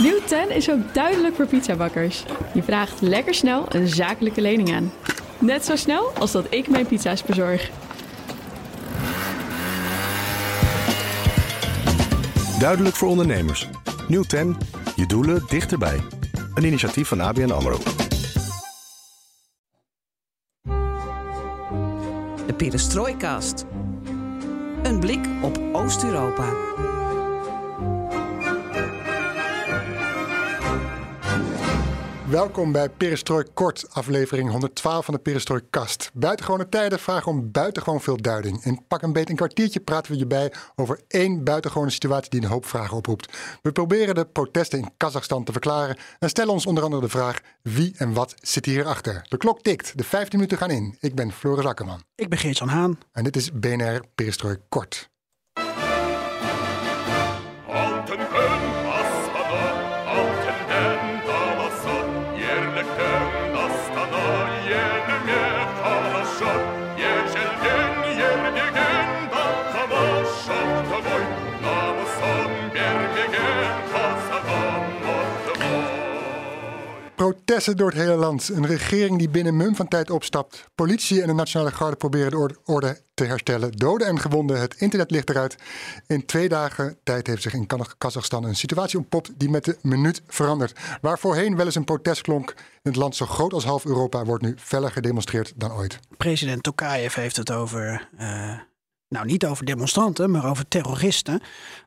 Nieuw 10 is ook duidelijk voor pizzabakkers. Je vraagt lekker snel een zakelijke lening aan. Net zo snel als dat ik mijn pizza's bezorg. Duidelijk voor ondernemers. Nieuw 10. Je doelen dichterbij. Een initiatief van ABN AMRO. De Perestrooikast. Een blik op Oost-Europa. Welkom bij Perestrooi Kort, aflevering 112 van de Perestrooi Kast. Buitengewone tijden vragen om buitengewoon veel duiding. In pak een beet een kwartiertje praten we je bij over één buitengewone situatie die een hoop vragen oproept. We proberen de protesten in Kazachstan te verklaren en stellen ons onder andere de vraag wie en wat zit hierachter. De klok tikt, de 15 minuten gaan in. Ik ben Floris Akkerman. Ik ben Geert-Jan Haan. En dit is BNR Perestrooi Kort. Protesten door het hele land. Een regering die binnen mum van tijd opstapt. Politie en de Nationale Garde proberen de orde, te herstellen. Doden en gewonden. Het internet ligt eruit. In twee dagen tijd heeft zich in Kazach- Kazachstan een situatie ontpopt die met de minuut verandert. Waar voorheen wel eens een protest klonk in het land zo groot als half Europa, wordt nu feller gedemonstreerd dan ooit. President Tokayev heeft het over, eh, nou niet over demonstranten, maar over terroristen.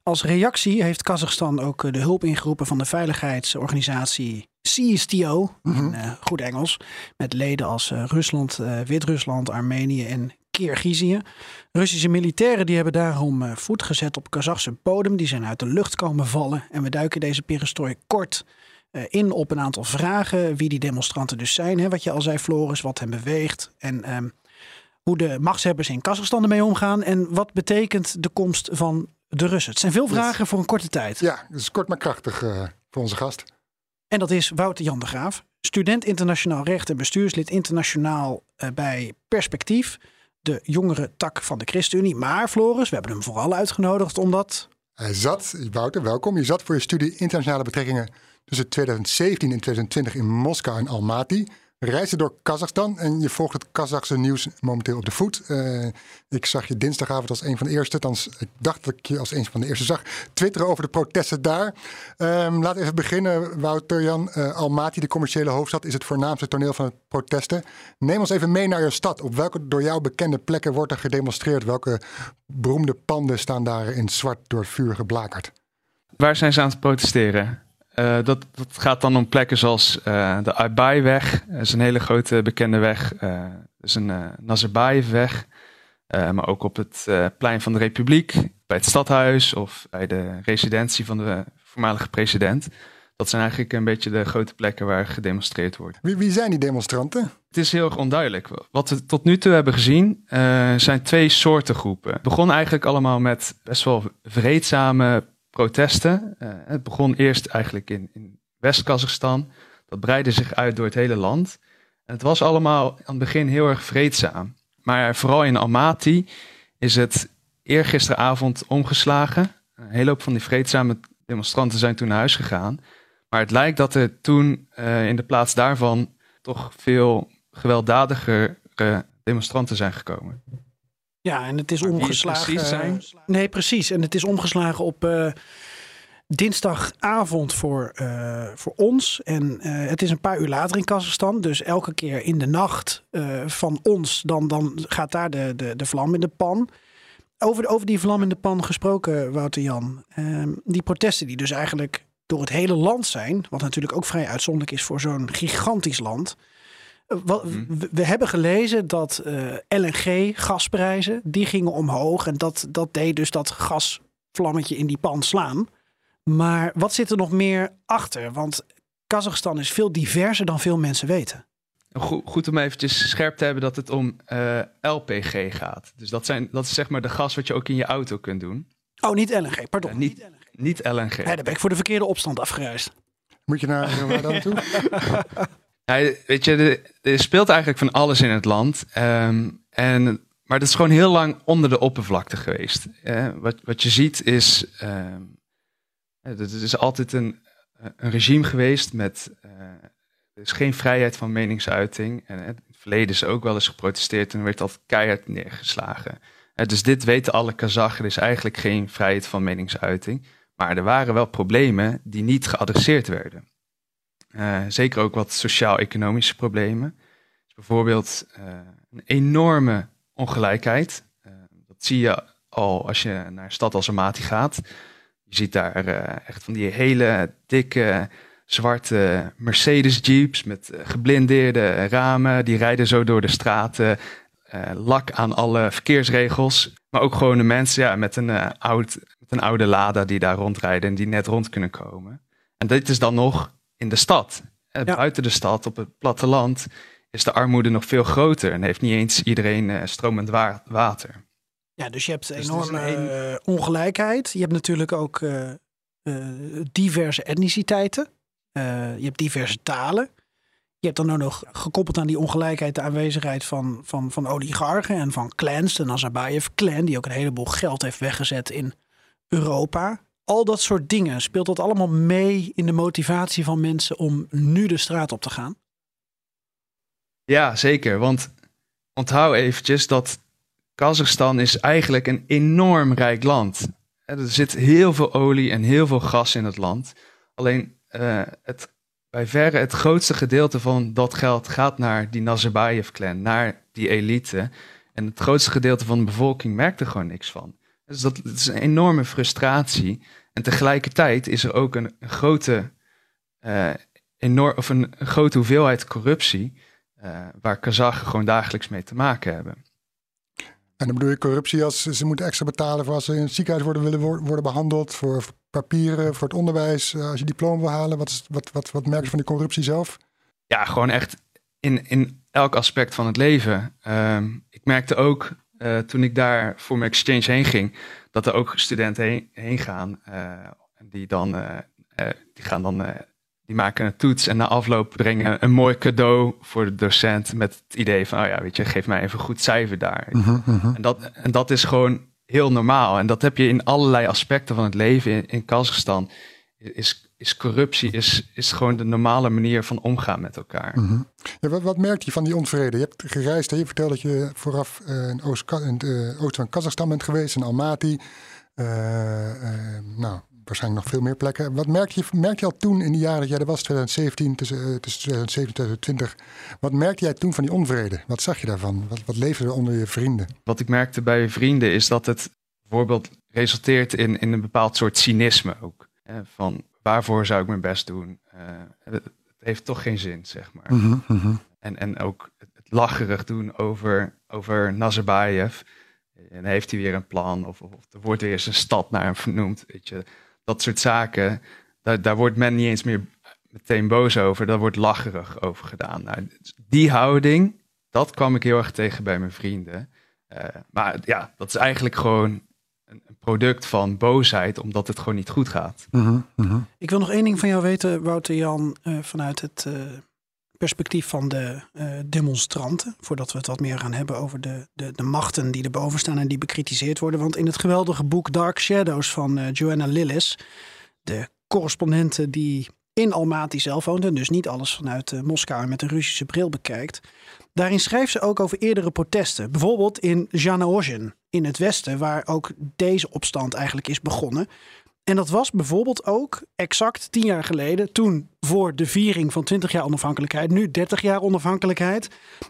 Als reactie heeft Kazachstan ook eh, de hulp ingeroepen van de veiligheidsorganisatie CSTO, in eh, goed Engels, met leden als eh, Rusland, Wit-Rusland, Armenië en Kirgizië. Russische militairen die hebben daarom voet gezet op Kazachse bodem. Die zijn uit de lucht komen vallen. En we duiken deze perestrooi kort in op een aantal vragen. Wie die demonstranten dus zijn. Hè, wat je al zei, Floris, wat hen beweegt. En ehm, hoe de machtshebbers in Kazachstan ermee omgaan. En wat betekent de komst van de Russen? Het zijn veel vragen voor een korte tijd. Ja, dus kort maar krachtig eh, voor onze gast. En dat is Wouter Jan de Graaf. Student internationaal recht en bestuurslid internationaal eh, bij Perspectief. De jongere tak van de ChristenUnie. Maar Floris, we hebben hem vooral uitgenodigd omdat... Hij zat, Wouter, welkom. Je zat voor je studie internationale betrekkingen tussen 2017 en 2020 in Moskou en Almaty. Reisde door Kazachstan en je volgt het Kazachse nieuws momenteel op de voet. Eh, ik zag je dinsdagavond als een van de eerste, althans ik dacht dat ik je als een van de eerste zag, twitteren over de protesten daar. Laten we even beginnen, Wouter Jan. Eh, Almaty, de commerciële hoofdstad, is het voornaamste toneel van het protesten. Neem ons even mee naar je stad. Op welke door jou bekende plekken wordt er gedemonstreerd? Welke beroemde panden staan daar in zwart door het vuur geblakerd? Waar zijn ze aan het protesteren? Eh, dat, dat gaat dan om plekken zoals eh, de Abai-weg. Dat is een hele grote bekende weg. Eh dat is een uh, Nazarbayev-weg. Maar ook op het plein van de Republiek, bij het stadhuis of bij de residentie van de voormalige president. Dat zijn eigenlijk een beetje de grote plekken waar gedemonstreerd wordt. Wie, wie zijn die demonstranten? Het is heel erg onduidelijk. Wat we tot nu toe hebben gezien zijn twee soorten groepen. Het begon eigenlijk allemaal met best wel vreedzame protesten. Eh, het begon eerst eigenlijk in, in West-Kazachstan. Dat breidde zich uit door het hele land. Het was allemaal aan het begin heel erg vreedzaam. Maar vooral in Almaty is het eergisteravond omgeslagen. Een hele hoop van die vreedzame demonstranten zijn toen naar huis gegaan. Maar het lijkt dat er toen eh, in de plaats daarvan toch veel gewelddadigere demonstranten zijn gekomen. Ja, en het is Maar omgeslagen. precies zijn? Nee, precies. En het is omgeslagen op eh, dinsdagavond voor, eh, voor ons. En eh, het is een paar uur later in Kazachstan. Dus elke keer in de nacht van ons, dan, dan gaat daar de, de, de vlam in de pan. Over, over die vlam in de pan gesproken, Wouter Jan. Ehm, die protesten die dus eigenlijk door het hele land zijn. Wat natuurlijk ook vrij uitzonderlijk is voor zo'n gigantisch land. Eh, Wat, we, we hebben gelezen dat eh, LNG, gasprijzen, die gingen omhoog. En dat, dat deed dus dat gasvlammetje in die pan slaan. Maar wat zit er nog meer achter? Want Kazachstan is veel diverser dan veel mensen weten. Goed, goed om eventjes scherp te hebben dat het om eh, LPG gaat. Dus dat, zijn, dat is zeg maar de gas wat je ook in je auto kunt doen. Oh, niet LNG, pardon. Niet, niet LNG. Ja, daar ben ik voor de verkeerde opstand afgereisd. Moet je naar waar dan naartoe? Ja, weet je, er, speelt eigenlijk van alles in het land. Ehm, en, maar dat is gewoon heel lang onder de oppervlakte geweest. Eh, wat, wat je ziet is, ehm, het is altijd een, een regime geweest met. eh, er is geen vrijheid van meningsuiting. En in het verleden is ook wel eens geprotesteerd en werd altijd keihard neergeslagen. Dus dit weten alle Kazachen. Er is eigenlijk geen vrijheid van meningsuiting. Maar er waren wel problemen die niet geadresseerd werden. Eh, zeker ook wat sociaal-economische problemen. Dus bijvoorbeeld eh, een enorme ongelijkheid. Eh, dat zie je al als je naar een stad als Amati gaat. Je ziet daar echt van die hele dikke zwarte Mercedes Jeeps met geblindeerde ramen. Die rijden zo door de straten. lak aan alle verkeersregels. Maar ook gewone mensen ja, met, een, oud, met een oude Lada die daar rondrijden en die net rond kunnen komen. En dit is dan nog in de stad. Eh, Ja. Buiten de stad, op het platteland, is de armoede nog veel groter. En heeft niet eens iedereen eh, stromend wa- water. Ja, dus je hebt is enorme een- eh, ongelijkheid. Je hebt natuurlijk ook eh, eh, diverse etniciteiten. Eh, je hebt diverse talen. Je hebt dan ook nog gekoppeld aan die ongelijkheid de aanwezigheid van, van, van oligarchen en van clans. De Nazarbayev-clan, die ook een heleboel geld heeft weggezet in Europa. Al dat soort dingen, speelt dat allemaal mee in de motivatie van mensen om nu de straat op te gaan? Ja, zeker. Want onthoud eventjes dat Kazachstan is eigenlijk een enorm rijk land. Er zit heel veel olie en heel veel gas in het land. Alleen eh, het, bij verre het grootste gedeelte van dat geld gaat naar die Nazarbayev-clan, naar die elite. En het grootste gedeelte van de bevolking merkt er gewoon niks van. Dus dat, dat is een enorme frustratie. En tegelijkertijd is er ook een, een grote, eh, enorm, of een, een grote hoeveelheid corruptie. eh, waar Kazachen gewoon dagelijks mee te maken hebben. En dan bedoel je corruptie als ze moeten extra betalen voor als ze in het ziekenhuis worden, willen wor- worden behandeld, voor papieren, voor het onderwijs, eh, als je diploma wil halen. Wat, is, wat, wat, wat merk je van die corruptie zelf? Ja, gewoon echt in, in elk aspect van het leven. Ehm, ik merkte ook eh, toen ik daar voor mijn exchange heen ging, dat er ook studenten heen, heen gaan. eh, die dan, eh, die gaan dan, die maken een toets en na afloop brengen een mooi cadeau voor de docent met het idee van, oh ja, weet je, geef mij even een goed cijfer daar. En, dat, en dat is gewoon heel normaal. En dat heb je in allerlei aspecten van het leven in, in Kazachstan. Is, is corruptie is, is gewoon de normale manier van omgaan met elkaar. Ja, wat, wat merk je van die onvrede? Je hebt gereisd je vertelt dat je vooraf eh, in, Oost in het eh, oosten van Kazachstan bent geweest, in Almaty. Eh, nou, waarschijnlijk nog veel meer plekken. Wat merk je, merk je al toen in die jaren dat jij er was, 2017, tussen, tussen 2017 en 2020? Wat merkte jij toen van die onvrede? Wat zag je daarvan? Wat, wat leefde er onder je vrienden? Wat ik merkte bij vrienden is dat het bijvoorbeeld resulteert in, in een bepaald soort cynisme ook. Van waarvoor zou ik mijn best doen? Eh, het, heeft toch geen zin, zeg maar. En, en ook het, het lacherig doen over, over Nazarbayev. En heeft hij weer een plan? Of, of er wordt weer eens een stad naar hem vernoemd. Weet je. Dat soort zaken, daar, daar wordt men niet eens meer meteen boos over. Daar wordt lacherig over gedaan. Nou, die houding, dat kwam ik heel erg tegen bij mijn vrienden. Eh, maar ja, dat is eigenlijk gewoon een, een product van boosheid, omdat het gewoon niet goed gaat. Ik wil nog één ding van jou weten, Wouter Jan, eh, vanuit het eh, perspectief van de eh, demonstranten. Voordat we het wat meer gaan hebben over de, de, de machten die erboven staan en die bekritiseerd worden. Want in het geweldige boek Dark Shadows van eh, Joanna Lillis, de correspondente die in Almaty zelf woont en dus niet alles vanuit eh, Moskou en met een Russische bril bekijkt. Daarin schrijft ze ook over eerdere protesten. Bijvoorbeeld in Zhanaozen in het westen, waar ook deze opstand eigenlijk is begonnen. En dat was bijvoorbeeld ook exact tien jaar geleden, toen voor de viering van 20 jaar onafhankelijkheid, nu 30 jaar onafhankelijkheid.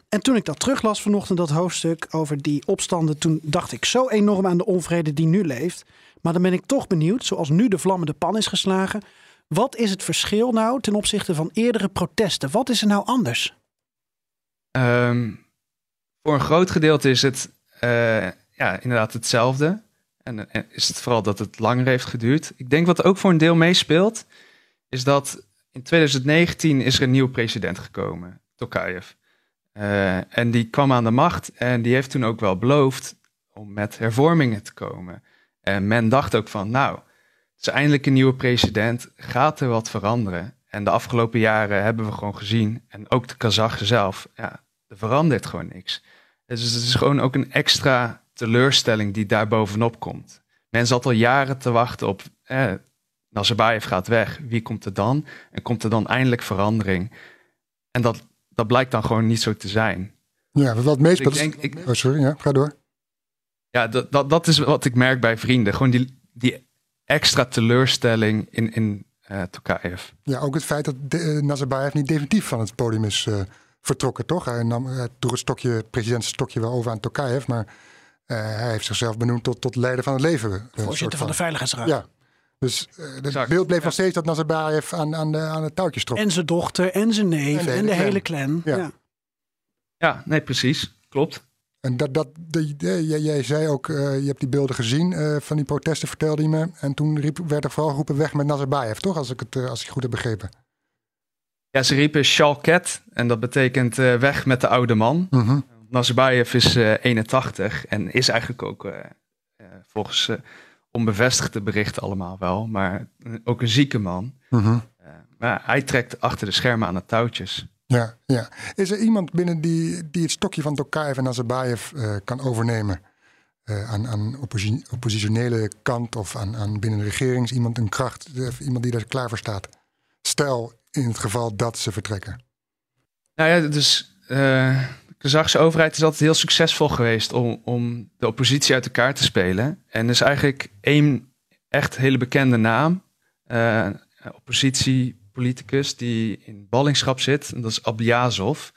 En toen ik dat teruglas vanochtend, dat hoofdstuk over die opstanden, toen dacht ik zo enorm aan de onvrede die nu leeft. Maar dan ben ik toch benieuwd, zoals nu de vlammende pan is geslagen, wat is het verschil nou ten opzichte van eerdere protesten? Wat is er nou anders? Ehm, voor een groot gedeelte is het eh, ja, inderdaad hetzelfde. En, is het vooral dat het langer heeft geduurd. Ik denk wat ook voor een deel meespeelt, is dat in 2019 is er een nieuwe president gekomen, Tokayev. Eh, en die kwam aan de macht en die heeft toen ook wel beloofd om met hervormingen te komen. En men dacht ook van, nou, is eindelijk een nieuwe president, gaat er wat veranderen? En de afgelopen jaren hebben we gewoon gezien, en ook de Kazachen zelf, ja, er verandert gewoon niks. Dus het is gewoon ook een extra teleurstelling die daar bovenop komt. Men zat al jaren te wachten op, eh, Nazarbayev gaat weg, wie komt er dan? En komt er dan eindelijk verandering? En dat, dat blijkt dan gewoon niet zo te zijn. Ja, wat het meest... Dus ik denk, ik, oh, sorry, ja, ga door. Ja, dat, dat, dat is wat ik merk bij vrienden. Gewoon die, die extra teleurstelling in, in uh, Tokayev. Ja, ook het feit dat de, uh, Nazarbayev niet definitief van het podium is uh, vertrokken, toch? Hij nam uh, door het stokje, presidentstokje wel over aan Tokayev, maar hij heeft zichzelf benoemd tot, tot leider van het leven. Voorzitter van de Veiligheidsraad. Ja. Dus het beeld bleef nog steeds dat Nazarbayev aan, aan, de, aan het touwtje trok. En zijn dochter en zijn neef en de, en de hele clan. Ja. ja. Ja, nee, precies. Klopt. En dat, dat, de, jij, jij, zei ook, uh, je hebt die beelden gezien uh, van die protesten, vertelde je me. En toen riep, werd er vooral geroepen weg met Nazarbayev, toch? Als ik het, uh, als ik goed heb begrepen. Ja, ze riepen Shalket en dat betekent weg met de oude man. Mm -hmm. Nazarbayev is 81 en is eigenlijk ook volgens onbevestigde berichten allemaal wel, maar ook een zieke man. Mm -hmm. maar hij trekt achter de schermen aan de touwtjes. Ja, ja. Is er iemand binnen die, die het stokje van Tokayev en Nazarbayev uh, kan overnemen? Uh, aan, aan opposi oppositionele kant of aan, aan binnen de regering? Iemand een kracht, uh, iemand die daar klaar voor staat? Stel in het geval dat ze vertrekken. Nou ja, dus de Kazachse overheid is altijd heel succesvol geweest om, om de oppositie uit elkaar te spelen. En is eigenlijk één echt hele bekende naam, oppositie politicus die in ballingschap zit. En dat is Abiazov.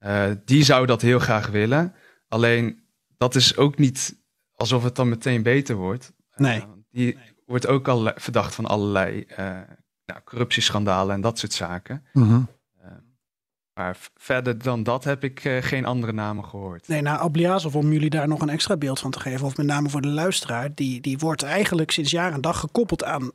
Uh, die zou dat heel graag willen. Alleen dat is ook niet alsof het dan meteen beter wordt. Nee. Uh, die nee. wordt ook al verdacht van allerlei uh, nou, corruptieschandalen en dat soort zaken. Mm -hmm. maar verder dan dat heb ik geen andere namen gehoord. Nee, nou, Abliazov, om jullie daar nog een extra beeld van te geven, of met name voor de luisteraar, die, die wordt eigenlijk sinds jaar en dag gekoppeld aan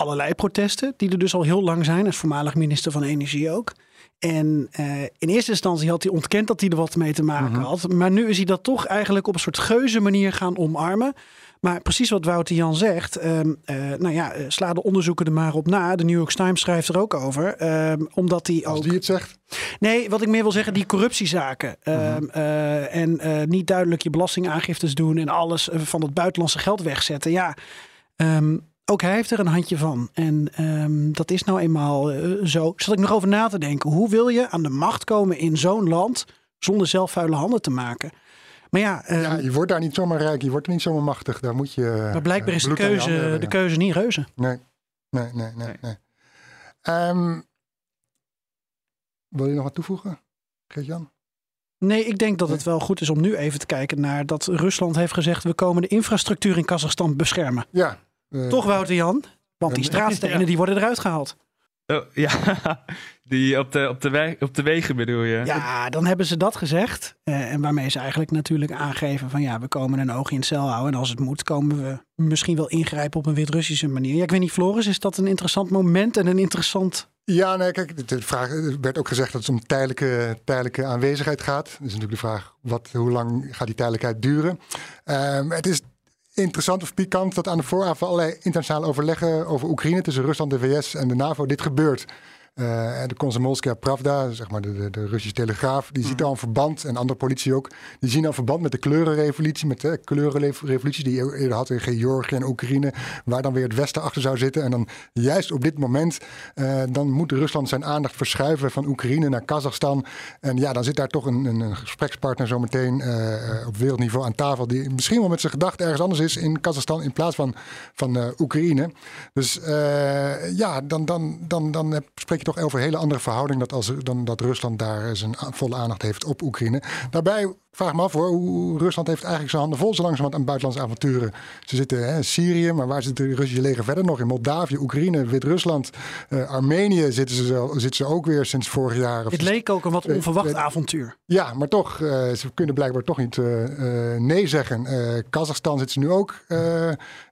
allerlei protesten, die er dus al heel lang zijn, als voormalig minister van Energie ook. En uh, in eerste instantie had hij ontkend dat hij er wat mee te maken Mhm. -huh. had. Maar nu is hij dat toch eigenlijk op een soort geuze manier gaan omarmen. Maar precies wat Wouter Jan zegt, uh, nou ja, sla de onderzoeken er maar op na. De New York Times schrijft er ook over. ehm, omdat hij ook. Als die het zegt? Nee, wat ik meer wil zeggen, die corruptiezaken. Mhm. Uh, en eh, niet duidelijk je belastingaangiftes doen en alles van het buitenlandse geld wegzetten. Ja. Um, ook hij heeft er een handje van. En um, dat is nou eenmaal uh, zo. Zat ik nog over na te denken. Hoe wil je aan de macht komen in zo'n land zonder zelf vuile handen te maken? Maar ja, uh, ja, je wordt daar niet zomaar rijk, je wordt er niet zomaar machtig. Daar moet je. Maar blijkbaar is de keuze, hebben, de keuze niet reuze. Nee, nee, nee, nee. nee. Um, wil je nog wat toevoegen, Geert-Jan? Nee, ik denk dat het wel goed is om nu even te kijken naar dat Rusland heeft gezegd: we komen de infrastructuur in Kazachstan beschermen. Ja. Uh, Toch, Wouter Jan? Want die straatstenen die worden eruit gehaald. Oh, ja, die op de, op, de weg, op de wegen bedoel je? Ja, dan hebben ze dat gezegd. Uh, en waarmee ze eigenlijk natuurlijk aangeven van ja, we komen een oog in het cel houden. En als het moet, komen we misschien wel ingrijpen op een Wit-Russische manier. Ja, ik weet niet, Floris, is dat een interessant moment en een interessant ja, nee, kijk, de vraag er werd ook gezegd dat het om tijdelijke, tijdelijke aanwezigheid gaat. Dus natuurlijk de vraag, wat, hoe lang gaat die tijdelijkheid duren? Um, het is interessant of pikant dat aan de vooravond van allerlei internationale overleggen over Oekraïne tussen Rusland, de VS en de NAVO dit gebeurt. Uh, de Komsomolskaya Pravda, zeg maar de, de, de, Russische telegraaf, die mm. ziet al een verband, en andere politie ook, die zien al een verband met de kleurenrevolutie, met de kleurenrevolutie die je eerder had in Georgië en Oekraïne, waar dan weer het Westen achter zou zitten. En dan juist op dit moment, uh, dan moet Rusland zijn aandacht verschuiven van Oekraïne naar Kazachstan. En ja, dan zit daar toch een, een, een gesprekspartner zometeen uh, op wereldniveau aan tafel, die misschien wel met zijn gedachten ergens anders is in Kazachstan in plaats van, van Oekraïne. Dus ja, dan, dan, dan, dan spreek je toch over een hele andere verhouding dat als, dan dat Rusland daar zijn volle aandacht heeft op Oekraïne. Daarbij vraag me af hoor, hoe Rusland heeft eigenlijk zijn handen vol zo langzamerhand aan buitenlandse avonturen. Ze zitten hè, in Syrië, maar waar zit het Russische leger verder nog? In Moldavië, Oekraïne, Wit-Rusland, uh, Armenië zitten ze, zitten ze ook weer sinds vorig jaar. Het leek ook een wat onverwacht uh, avontuur. Ja, maar toch, ze kunnen blijkbaar toch niet nee zeggen. Kazachstan zitten ze nu ook,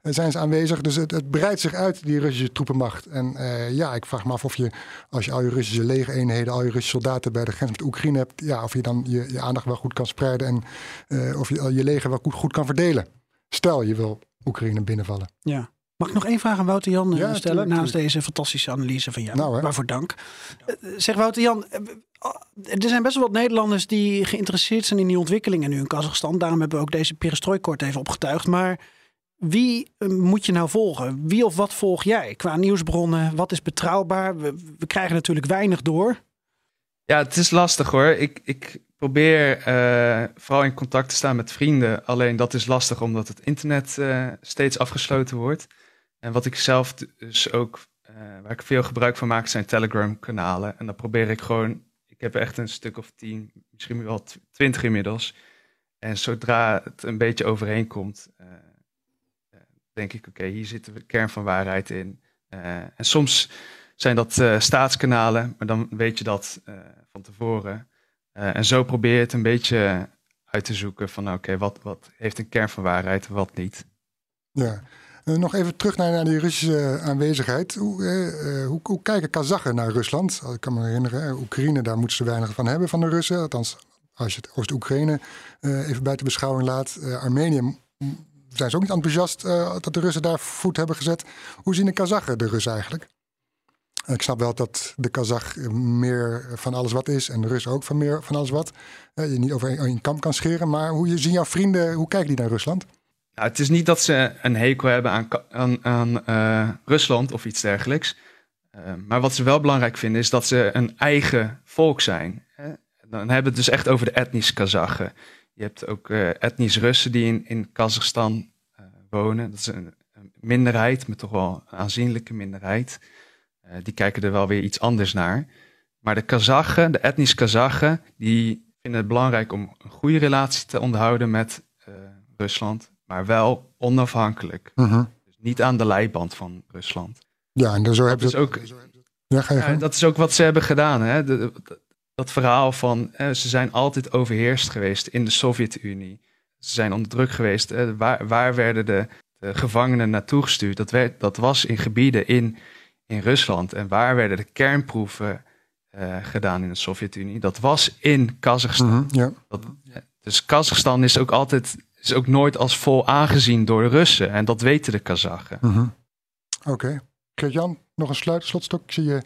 zijn ze aanwezig. Dus het, het, breidt zich uit, die Russische troepenmacht. En ja, ik vraag me af of je, als je al je Russische legereenheden, al je Russische soldaten bij de grens met Oekraïne hebt, ja, of je dan je, je aandacht wel goed kan spreiden en uh, of je je leger wel goed, goed kan verdelen. Stel je wil Oekraïne binnenvallen. Ja. Mag ik nog één vraag aan Wouter Jan ja, stellen tuurlijk, naast deze fantastische analyse van jou? Nou, Waarvoor dank. Zeg Wouter Jan, er zijn best wel wat Nederlanders die geïnteresseerd zijn in die ontwikkelingen nu in Kazachstan. Daarom hebben we ook deze perestroikort even opgetuigd. Maar Wie eh, moet je nou volgen? Wie of wat volg jij? Qua nieuwsbronnen, wat is betrouwbaar? We, we krijgen natuurlijk weinig door. Ja, het is lastig hoor. Ik, ik probeer eh, vooral in contact te staan met vrienden. Alleen dat is lastig omdat het internet eh, steeds afgesloten wordt. En wat ik zelf dus ook, eh, waar ik veel gebruik van maak, zijn Telegram-kanalen. En dan probeer ik gewoon, ik heb echt een stuk of tien, misschien wel tw- twintig inmiddels. En zodra het een beetje overeen komt, eh, denk ik, oké, hier zit de kern van waarheid in. En soms zijn dat staatskanalen, maar dan weet je dat van tevoren. Eh, en zo probeer je het een beetje uit te zoeken van, oké, wat, wat heeft een kern van waarheid en wat niet. Ja. Eh, nog even terug naar, naar die Russische aanwezigheid. Hoe, eh, hoe, hoe kijken Kazachen naar Rusland? Ik kan me herinneren, Oekraïne, daar moeten ze weinig van hebben van de Russen. Althans, als je het Oost-Oekraïne even buiten beschouwing laat. Armenië zijn ze ook niet enthousiast dat de Russen daar voet hebben gezet. Hoe zien de Kazachen de Russen eigenlijk? Ik snap wel dat de Kazach meer van alles wat is en de Russen ook van meer van alles wat. Je niet over één kamp kan scheren. Maar hoe zien jouw vrienden, hoe kijken die naar Rusland? Nou, het is niet dat ze een hekel hebben aan, aan, aan eh, Rusland of iets dergelijks. Eh, maar wat ze wel belangrijk vinden is dat ze een eigen volk zijn. Hè? Dan hebben we het dus echt over de etnische Kazachen. Je hebt ook eh, etnisch Russen die in, in Kazachstan wonen. Dat is een, een minderheid, maar toch wel een aanzienlijke minderheid. Eh, die kijken er wel weer iets anders naar. Maar de Kazachen, de etnische Kazachen, die vinden het belangrijk om een goede relatie te onderhouden met eh, Rusland, maar wel onafhankelijk. Dus niet aan de leiband van Rusland. Ja, en zo hebben is ze ook, Ja, ga je ja, gang. dat is ook wat ze hebben gedaan. Hè? De- de- dat verhaal van eh, ze zijn altijd overheerst geweest in de Sovjet-Unie. Ze zijn onder druk geweest. eh, waar, waar werden de, de gevangenen naartoe gestuurd? Dat, werd, dat was in gebieden in, in Rusland. En waar werden de kernproeven eh, gedaan in de Sovjet-Unie? Dat was in Kazachstan. Mhm, ja. Dat, dus Kazachstan is ook altijd is ook nooit als vol aangezien door de Russen. En dat weten de Kazachen. Mhm. Oké. Gert-Jan, nog een sluit, slotstok. Ik zie je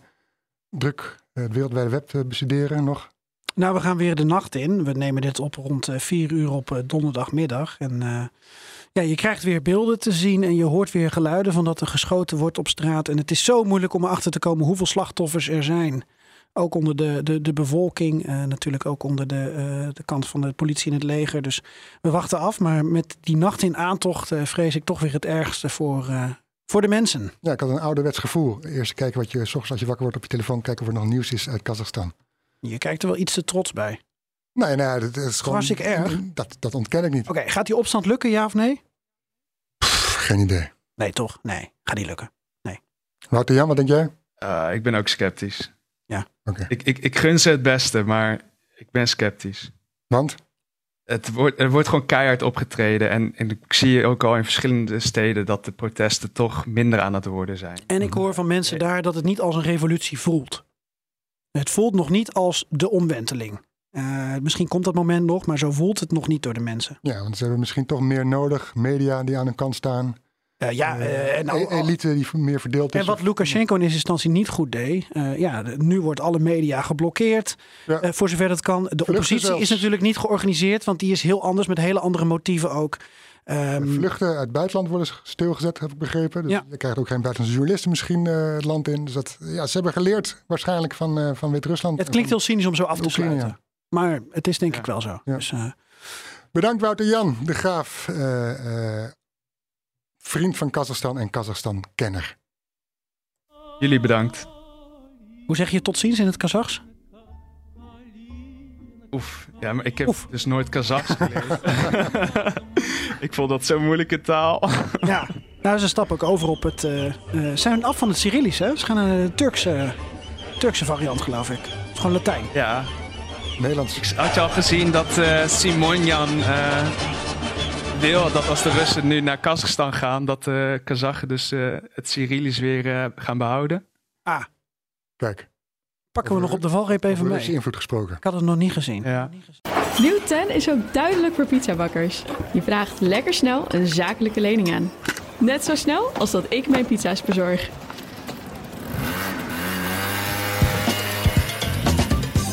druk eh, het wereldwijde web te bestuderen nog. Nou, we gaan weer de nacht in. We nemen dit op rond eh, vier uur op eh, donderdagmiddag. En eh, ja, je krijgt weer beelden te zien en je hoort weer geluiden van dat er geschoten wordt op straat. En het is zo moeilijk om erachter te komen hoeveel slachtoffers er zijn. Ook onder de, de, de bevolking, eh, natuurlijk ook onder de, eh, de kant van de politie en het leger. Dus we wachten af, maar met die nacht in aantocht eh, vrees ik toch weer het ergste voor, voor de mensen. Ja, ik had een ouderwets gevoel. Eerst kijken wat je, s ochtends als je wakker wordt op je telefoon, kijken of er nog nieuws is uit Kazachstan. Je kijkt er wel iets te trots bij. Nee, nee, dat, is gewoon... Hartstikke erg. Dat, dat ontken ik niet. Oké, gaat die opstand lukken, ja of nee? Pff, geen idee. Nee, toch? Nee, gaat niet lukken. Wouter Jan, wat denk jij? Uh, ik ben ook sceptisch. Ja. Oké. Ik, ik, ik gun ze het beste, maar ik ben sceptisch. Want? Het wordt, er wordt gewoon keihard opgetreden. En, en ik zie ook al in verschillende steden dat de protesten toch minder aan het worden zijn. En ik hoor van mensen daar dat het niet als een revolutie voelt. Het voelt nog niet als de omwenteling. Uh, misschien komt dat moment nog, maar zo voelt het nog niet door de mensen. Ja, want ze hebben misschien toch meer nodig. Media die aan hun kant staan. Uh, ja, uh, en e elite die meer verdeeld is. En wat Lukashenko in eerste instantie niet goed deed. Uh, ja, nu wordt alle media geblokkeerd. Ja. Voor zover dat kan. De Vluchten oppositie zelfs. is natuurlijk niet georganiseerd. Want die is heel anders met hele andere motieven ook. Um, Vluchten uit het buitenland worden stilgezet, heb ik begrepen. Dus ja. Je krijgt ook geen buitenlandse journalisten misschien het land in. Dus dat, ja, ze hebben geleerd waarschijnlijk van, van Wit-Rusland. Het klinkt heel cynisch om zo af te sluiten. Maar het is denk ja. ik wel zo. Dus, uh... Bedankt Wouter Jan, de graaf. Uh, vriend van Kazachstan en Kazachstan-kenner. Jullie bedankt. Hoe zeg je tot ziens in het Kazachs? Oef, ja, maar ik heb Oef. dus nooit Kazachs geleerd. ik vond dat zo'n moeilijke taal. ja, nou ze stappen ook over op het... Uh, uh, zijn af van het Cyrillisch, hè? Ze gaan naar de Turkse, Turkse variant, geloof ik. Is gewoon Latijn. Ja. Nederlands. Ik had je al gezien dat uh, Simonjan wil dat als de Russen nu naar Kazachstan gaan, dat de Kazachen dus het Cyrillisch weer gaan behouden? Ah. Kijk. Pakken we nog op de valreep even mee. invloed gesproken. Ik had het nog niet gezien. Ja. Nieuw 10 is ook duidelijk voor pizzabakkers. Je vraagt lekker snel een zakelijke lening aan. Net zo snel als dat ik mijn pizza's bezorg.